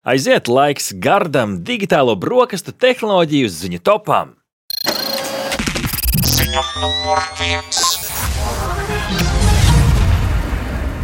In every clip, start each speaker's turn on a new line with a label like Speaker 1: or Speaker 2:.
Speaker 1: Aiziet laiks gardam digitālo brokastu tehnoloģiju ziņu topam! Ziņa numur viens!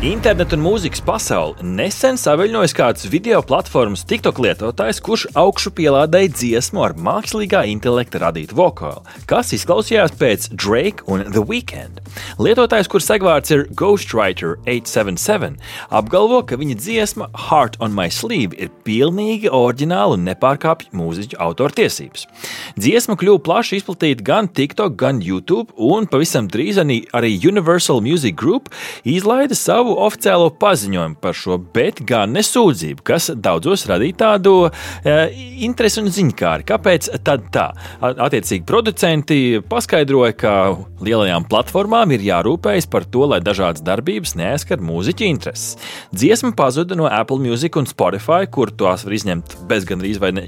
Speaker 1: Internetu un mūzikas pasauli nesen saviļņojas kāds video platformas TikTok lietotājs, kurš augšu pielādēja dziesmu ar mākslīgā intelekta radītu vokālu, kas izklausījās pēc Drake un The Weeknd. Lietotājs, kurš segvārds ir Ghostwriter 877, apgalvo, ka viņa dziesma Heart on My Sleeve ir pilnīgi oriģināla un nepārkāpj mūziķu autortiesības. Dziesma kļuva plaši izplatīta gan TikTok, gan YouTube, un pavisam drīz arī Universal Music Group izlaida savu savu oficiālo paziņojumu par šo, bet gan nesūdzību, kas daudzos radīja tādu e, interesi un ziņkāri. Kāpēc tad tā? Attiecīgi, producenti paskaidroja, ka lielajām platformām ir jārūpējas par to, lai dažādas darbības neaizskar mūziķu intereses. Dziesma pazuda no Apple Music un Spotify, kur tās var izņemt bez gandrīz vai ne,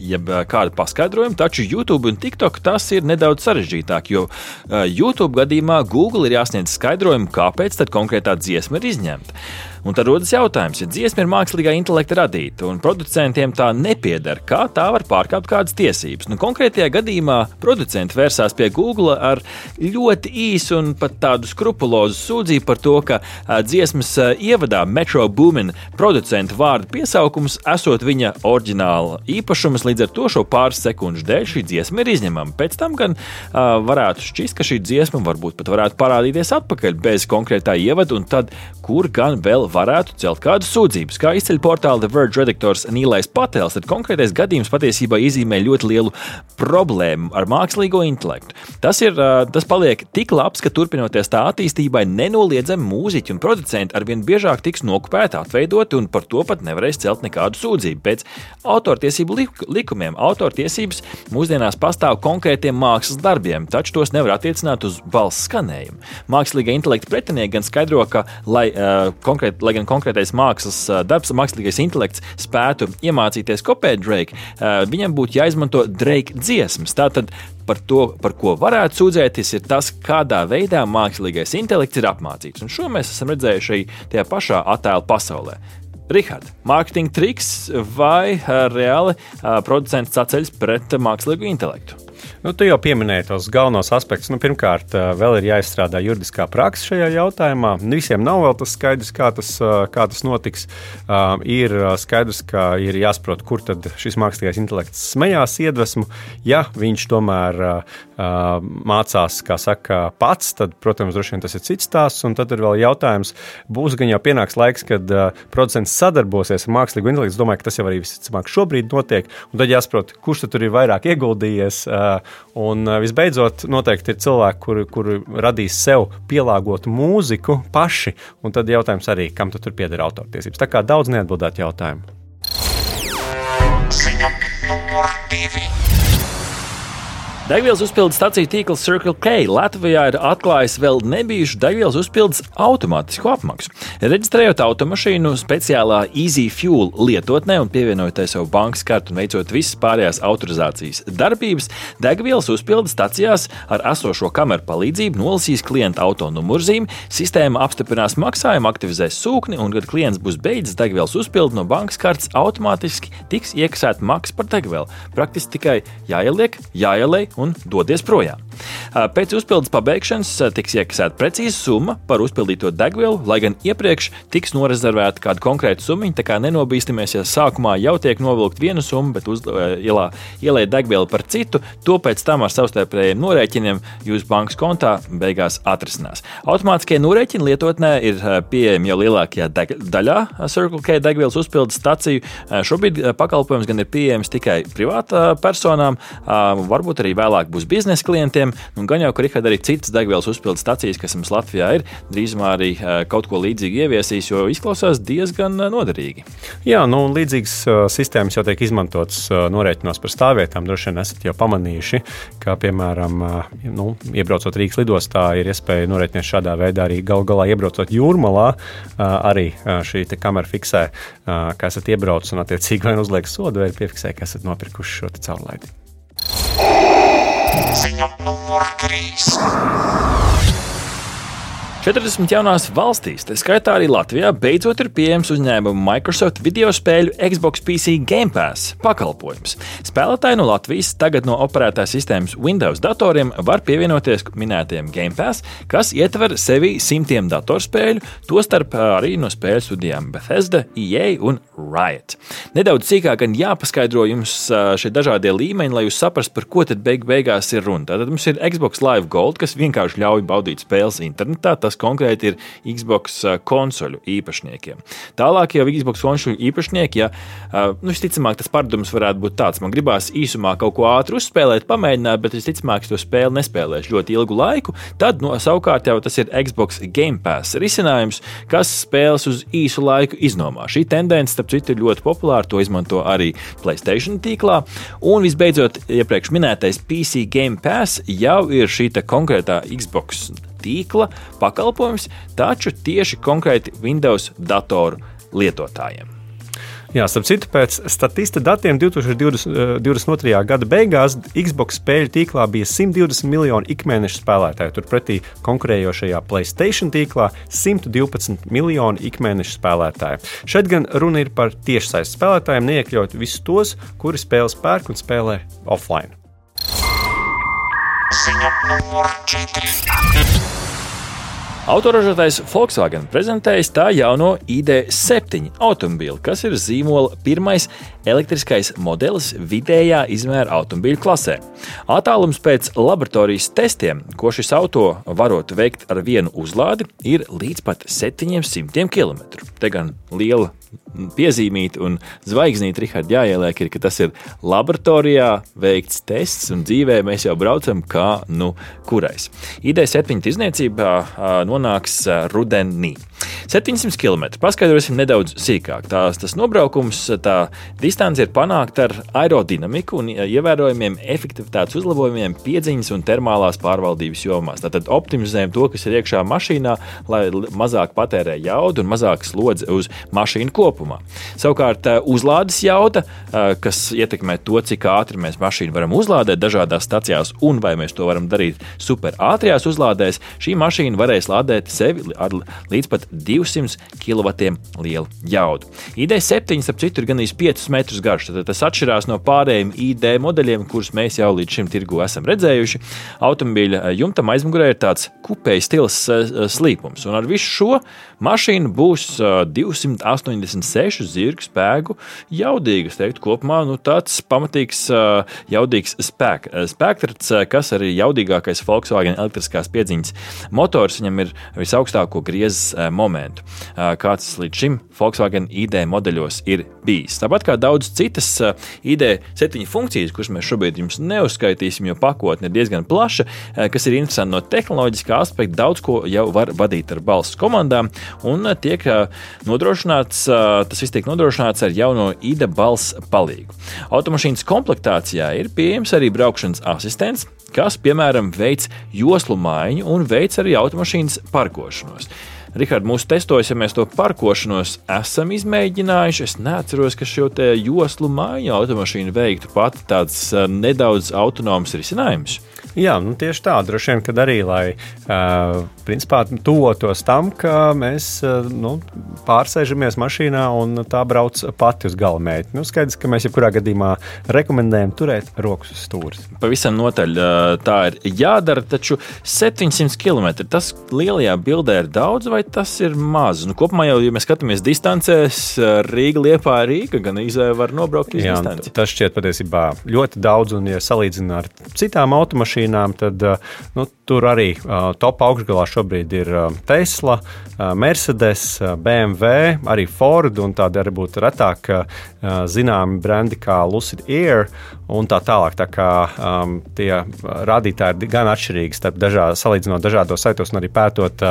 Speaker 1: kāda paskaidrojuma, taču YouTube un TikTok tas ir nedaudz sarežģītāk, jo uh, YouTube gadījumā Google ir jāsniedz skaidrojumu, kāpēc konkrētā dziesma ir izņemta. month. Un tad rodas jautājums, ja dziesma ir mākslīgā intelekta radīta un producentiem tā nepieder, kā tā var pārkāpt kādas tiesības? Nu, konkrētajā gadījumā producenti vērsās pie Google ar ļoti īsu un pat tādu skrupulozu sūdzību par to, ka dziesmas ievadā Metro Boomin producentu vārdu piesaukums esot viņa oriģināla īpašums, līdz ar to šo pāris sekundžu dēļ šī dziesma ir izņemama. Pēc tam gan uh, varētu šķist, ka šī dziesma varbūt pat varētu parādīties atpakaļ bez konkrētā ievada, un tad kur gan vēl varētu celt kādas sūdzības. Kā izceļ portāla The Verge redaktors Nīlais Patels, tad konkrētais gadījums patiesībā iezīmē ļoti lielu problēmu ar mākslīgo intelektu. Tas, ir, tas paliek tik labs, ka turpinoties tā attīstībai, nenoliedzami mūziķi un producenti arvien biežāk tiks nokopēti, atveidoti un par to pat nevarēs celt nekādu sūdzību. Pēc autortiesību likumiem autortiesības mūsdienās pastāv konkrētiem mākslas darbiem, taču tos nevar attiecināt uz balss skanējumu. Mākslīgā intelekta pretinieki gan skaidro, ka, lai uh, konkrēti lai gan konkrētais mākslas darbs, mākslīgais intelekts spētu iemācīties kopēt Drake, viņam būtu jāizmanto Drake dziesmas. Tātad par to, par ko varētu sūdzēties, ir tas, kādā veidā mākslīgais intelekts ir apmācīts. Un šo mēs esam redzējuši arī tajā pašā attēlu pasaulē. Rihards, mārketinga triks vai reāli producents saceļas pret mākslīgo intelektu?
Speaker 2: Nu, tu jau pieminēji tos galvenos aspektus. Nu, pirmkārt, vēl ir jāizstrādā juridiskā praksa šajā jautājumā. Visiem nav vēl tas skaidrs, kā tas, kā tas notiks. Ir skaidrs, ka ir jāsaprot, kur tad šis mākslīgais intelekts smējās iedvesmu. Ja viņš tomēr mācās, kā saka, pats, tad, protams, droši vien tas ir cits stāsts. Un tad ir vēl jautājums, būs gan jau pienāks laiks, kad producents sadarbosies ar mākslīgo intelektu. Es domāju, ka tas jau arī visticamāk šobrīd notiek. Un tad jāsaprot, kurš tur ir vairāk ieguldījies Un visbeidzot, noteikti ir cilvēki, kuri, kuri radīs sev pielāgotu mūziku paši. Un tad jautājums arī, kam tu tur pieder autortiesības. Tā kā daudz neatbildētu jautājumu. Ziņa.
Speaker 1: Degvielas uzpildes stāciju tīkls Circle K Latvijā ir atklājis vēl nebijušu degvielas uzpildes automātisku apmaksu. Reģistrējot automašīnu speciālā Easy Fuel lietotnē un pievienojot savu bankas kartu un veicot visas pārējās autorizācijas darbības, degvielas uzpildes stācijās ar esošo kameru palīdzību nolasīs klienta auto numurzīmi, sistēma apstiprinās maksājumu, aktivizēs sūkni un, kad klients būs beidzis degvielas uzpildi no bankas kartes, automātiski tiks iekasēta maksa par degvielu. Praktiski tikai jāieliek, jāieliek un dodies projām. Pēc uzpildes pabeigšanas tiks iekasēta precīza summa par uzpildīto degvielu, lai gan iepriekš tiks norezervēta kāda konkrēta summa. Tā kā nenobīstamies, ja sākumā jau tiek novilkt viena summa, bet uz, ielā, ielēt degvielu par citu, to pēc tam ar savstarpējiem norēķiniem jūsu bankas kontā beigās atrisinās. Automātiskie norēķini lietotnē ir pieejami jau lielākajā daļā Circle K degvielas uzpildes staciju. Šobrīd pakalpojums gan ir pieejams tikai privātām personām, varbūt arī vēl vēlāk būs biznesa klientiem. Un gan jau, ka Rihard arī citas degvielas uzpildes stacijas, kas mums Latvijā ir, drīzumā arī kaut ko līdzīgu ieviesīs, jo izklausās diezgan noderīgi.
Speaker 2: Jā, nu, līdzīgas sistēmas jau tiek izmantotas norēķinos par stāvvietām. Droši vien esat jau pamanījuši, ka, piemēram, nu, iebraucot Rīgas lidostā, ir iespēja norēķināt šādā veidā arī gal galā iebraucot jūrmalā. Arī šī kamera fiksē, ka esat iebraucis un attiecīgi vai uzliek sodu, vai piefiksē, ka esat nopirkuši šo caurlaidi.
Speaker 1: Ziņa numur 3. 40 jaunās valstīs, tā skaitā arī Latvijā, beidzot ir pieejams uzņēmuma Microsoft video spēļu Xbox PC Game Pass pakalpojums. Spēlētāji no Latvijas tagad no operētājas sistēmas Windows datoriem var pievienoties minētajiem Game Pass, kas ietver sevi simtiem datorspēļu, tostarp arī no spēļu studijām Bethesda, EA un Riot. Nedaudz sīkāk gan jāpaskaidro jums šie dažādie līmeņi, lai jūs saprastu, par ko tad beig beigās ir runa. Tad mums ir Xbox Live Gold, kas vienkārši ļauj baudīt spēles internetā tas konkrēti ir Xbox konsoļu īpašniekiem. Tālāk jau Xbox konsoļu īpašnieki, ja nu, visticamāk tas paradums varētu būt tāds, man gribās īsumā kaut ko ātri uzspēlēt, pamēģināt, bet visticamāk es to spēli nespēlēšu ļoti ilgu laiku, tad no, savukārt jau tas ir Xbox Game Pass risinājums, kas spēles uz īsu laiku iznomā. Šī tendence, starp citu, ir ļoti populāra, to izmanto arī Playstation tīklā. Un visbeidzot, iepriekš minētais PC Game Pass jau ir šī konkrētā Xbox tīkla pakalpojums, taču tieši konkrēti Windows datoru lietotājiem.
Speaker 2: Jā, starp citu, pēc statista datiem 2022. Eh, gada beigās Xbox spēļu tīklā bija 120 miljoni ikmēneša spēlētāju. Turpretī konkurējošajā Playstation tīklā 112 miljoni ikmēneša spēlētāju. Šeit gan runa ir par tiešsaistes spēlētājiem, neiekļaut visus tos, kuri spēles pērk un spēlē offline. Ziņa numur 4.
Speaker 1: Autoražotājs Volkswagen prezentējis tā jauno ID7 automobīli, kas ir zīmola pirmais elektriskais modelis vidējā izmēra automobīļu klasē. Attālums pēc laboratorijas testiem, ko šis auto varot veikt ar vienu uzlādi, ir līdz pat 700 km. Te gan liela piezīmīta un zvaigznīte Rihards jāieliek, ir, ka tas ir laboratorijā veikts tests, un dzīvē mēs jau braucam kā nu kurais. Ideja septiņu izniecībā nonāks rudenī. 700 km. Paskaidrosim nedaudz sīkāk. Tās, tas nobraukums, tā distance ir panākta ar aerodinamiku un ievērojamiem efektivitātes uzlabojumiem piedziņas un termālās pārvaldības jomās. Tātad optimizējam to, kas ir iekšā mašīnā, lai mazāk patērē jaudu un mazāk slodzi uz mašīnu kopumā. Savukārt uzlādes jauda, kas ietekmē to, cik ātri mēs mašīnu varam uzlādēt dažādās stacijās un vai mēs to varam darīt super ātrajās uzlādēs, šī mašīna varēs lādēt sevi ar līdz pat 200 kW lielu jaudu. ID7, ap citu, ir gandrīz 5 metrus garš. Tad tas atšķirās no pārējiem ID modeļiem, kurus mēs jau līdz šim tirgu esam redzējuši. Automobīļa jumtam aizmugurē ir tāds kupēja stils eh, eh, slīpums, un ar visu šo mašīnu būs 286 eh, zirgu spēku jaudīgas. Teikt, kopumā nu, tāds pamatīgs, jaudīgs spēk, spēktrats, kas arī jaudīgākais Volkswagen elektriskās piedziņas motors. Viņam ir visaugstāko griezes momentu, kāds līdz šim Volkswagen ID modeļos ir bijis. Tāpat kā daudz citas ID septiņu funkcijas, kuras mēs šobrīd jums neuzskaitīsim, jo pakotne ir diezgan plaša, kas ir interesanti no tehnoloģiskā aspekta. Daudz ko jau var vadīt ar balss komandām, un tiek nodrošināts, tas viss tiek nodrošināts ar jauno ID balss palīgu. Automašīnas komplektācijā ir pieejams arī braukšanas asistents, kas, piemēram, veic joslu maiņu un veic arī automašīnas parkošanos. Rihard, mūsu testos, ja mēs to parkošanos esam izmēģinājuši, es neatceros, ka šo joslu māju automašīnu veiktu pat tāds uh, nedaudz autonoms risinājums.
Speaker 2: Jā, nu tieši tā, droši vien, kad arī, lai uh, principā tuvotos tam, ka mēs uh, nu, pārsēžamies mašīnā un tā brauc pati uz galamērķi. Nu, skaidrs, ka mēs jebkurā gadījumā rekomendējam turēt rokas uz stūres.
Speaker 1: Pavisam notaļ tā ir jādara, taču 700 km tas lielajā bildē ir daudz vai tas ir maz? Nu, kopumā jau, ja mēs skatāmies distancēs, Rīga, Liepā, Rīga gan izvēle var nobraukt uz distanci.
Speaker 2: Tas šķiet patiesībā ļoti daudz, un, ja salīdzinām ar citām automašīnām, tad nu, tur arī uh, top augšgalā šobrīd ir uh, Tesla, Mercedes, BMW, arī Ford un tādi arī būtu retāk zināmi brendi kā Lucid Air un tā tālāk. Tā kā um, tie rādītāji ir gan atšķirīgi starp dažā, salīdzinot dažādos saitos un arī pētot,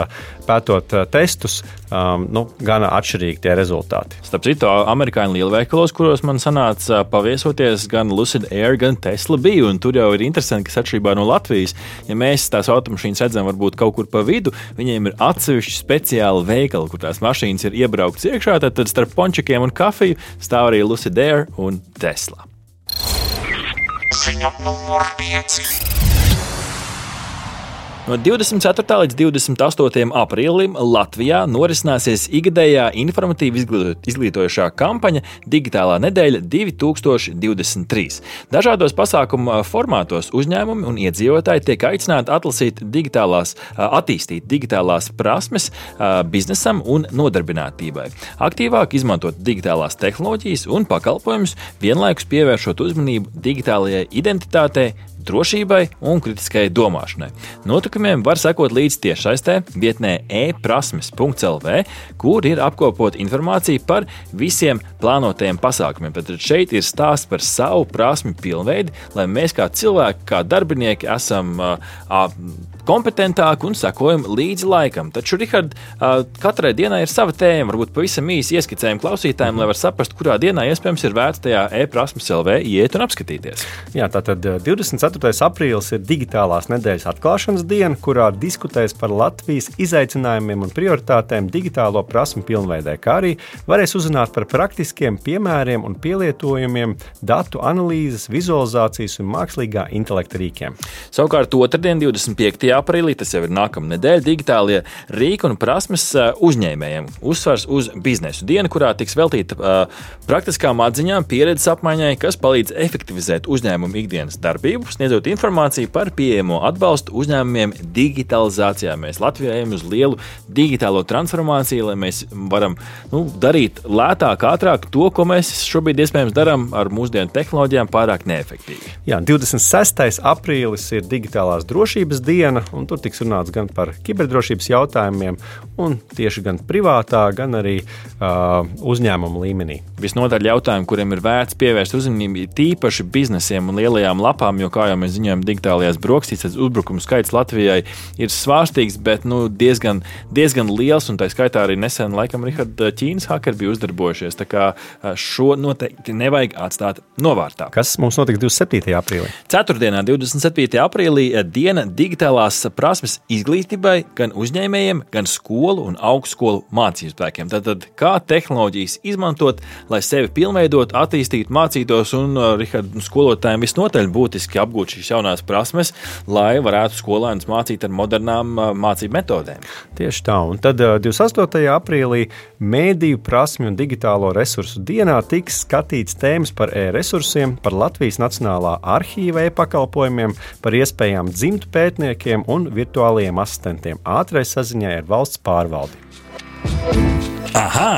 Speaker 2: pētot testus, um, nu, gan atšķirīgi tie rezultāti.
Speaker 1: Starp citu, amerikāņu lielveikalos, kuros man sanāca paviesoties, gan Lucid Air, gan Tesla bija. Tur jau ir interesanti, kas atšķirībā no Latvijas, ja mēs tās automašīnas redzam varbūt kaut kur pa vidu, viņiem ir atsevišķi speciāli veikali, kur tās mašīnas ir iebrauktas iekšā, tad, tad starp pončikiem un kafiju stāv arī Lucid Air un Tesla. Ziņa numur 5. No 24. līdz 28. aprīlim Latvijā norisināsies ikgadējā informatīva izglītojošā kampaņa Digitālā nedēļa 2023. Dažādos pasākumu formātos uzņēmumi un iedzīvotāji tiek aicināti atlasīt digitālās, attīstīt digitālās prasmes biznesam un nodarbinātībai, aktīvāk izmantot digitālās tehnoloģijas un pakalpojumus, vienlaikus pievēršot uzmanību digitālajai identitātei, drošībai un kritiskai domāšanai. Notikumiem var sekot līdz tiešsaistē vietnē e-prasmes.lv, kur ir apkopot informācija par visiem plānotajiem pasākumiem. Tad šeit ir stāsts par savu prasmu pilnveidi, lai mēs kā cilvēki, kā darbinieki, esam uh, kompetentāki un sekojam līdzi laikam. Taču, Rihard, katrai dienai ir sava tēma. Varbūt pavisam īsi ieskicējam klausītājiem, lai var saprast, kurā dienā iespējams ir vērts tajā e-prasmes LV iet un apskatīties.
Speaker 2: Jā, tātad 24. aprīlis ir digitālās nedēļas atklāšanas diena, kurā diskutēs par Latvijas izaicinājumiem un prioritātēm digitālo prasmu pilnveidē, kā arī varēs uzzināt par praktiskiem piemēriem un pielietojumiem datu analīzes, vizualizācijas un mākslīgā intelekta rīkiem.
Speaker 1: Savukārt, otrdien, 25 aprīlī, tas jau ir nākamā nedēļa, digitālie rīki un prasmes uzņēmējiem. Uzsvars uz biznesu dienu, kurā tiks veltīta uh, praktiskām atziņām, pieredzes apmaiņai, kas palīdz efektivizēt uzņēmumu ikdienas darbību, sniedzot informāciju par pieejamo atbalstu uzņēmumiem digitalizācijā. Mēs Latvijā ejam uz lielu digitālo transformāciju, lai mēs varam nu, darīt lētāk, ātrāk to, ko mēs šobrīd iespējams darām ar mūsdienu tehnoloģijām, pārāk neefektīvi.
Speaker 2: Jā, 26. aprīlis ir digitālās drošības diena, un tur tiks runāts gan par kiberdrošības jautājumiem, un tieši gan privātā, gan arī uh, uzņēmuma līmenī.
Speaker 1: Visnotaļ jautājumi, kuriem ir vērts pievērst uzmanību, ir tīpaši biznesiem un lielajām lapām, jo, kā jau mēs ziņojam, digitālajās brokastīs uzbrukumu skaits Latvijai ir svārstīgs, bet nu, diezgan, diezgan liels, un tā skaitā arī nesen, laikam, Richard, Ķīnas hakeri bija uzdarbojušies. Tā kā šo noteikti nevajag atstāt novārtā.
Speaker 2: Kas mums notiks 27. aprīlī?
Speaker 1: Ceturtdienā, 27. aprīlī, diena digitālās digitālās prasmes izglītībai, gan uzņēmējiem, gan skolu un augstskolu mācību spēkiem. Tad, kā tehnoloģijas izmantot, lai sevi pilnveidot, attīstītu, mācītos, un uh, Richard, skolotājiem visnotaļ būtiski apgūt šīs jaunās prasmes, lai varētu skolēnus mācīt ar modernām uh, mācību metodēm.
Speaker 2: Tieši tā, un tad 28. Uh, aprīlī Mēdīju prasmju un digitālo resursu dienā tiks skatīts tēmas par e-resursiem, par Latvijas Nacionālā arhīva e-pakalpojumiem, par iespējām dzimtu pētniekiem un virtuālajiem asistentiem ātrai saziņai ar valsts pārvaldi.
Speaker 1: Aha!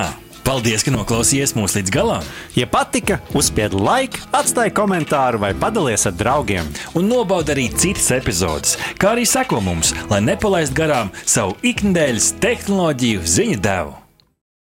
Speaker 1: Paldies, ka noklausījāties mūsu līdz galam!
Speaker 3: Ja patika, uzspiediet laiku, atstājiet komentāru vai padalieties ar draugiem.
Speaker 1: Un nobaudiet arī citas epizodes, kā arī sekot mums, lai nepalaistu garām savu ikdienas tehnoloģiju ziņu devumu.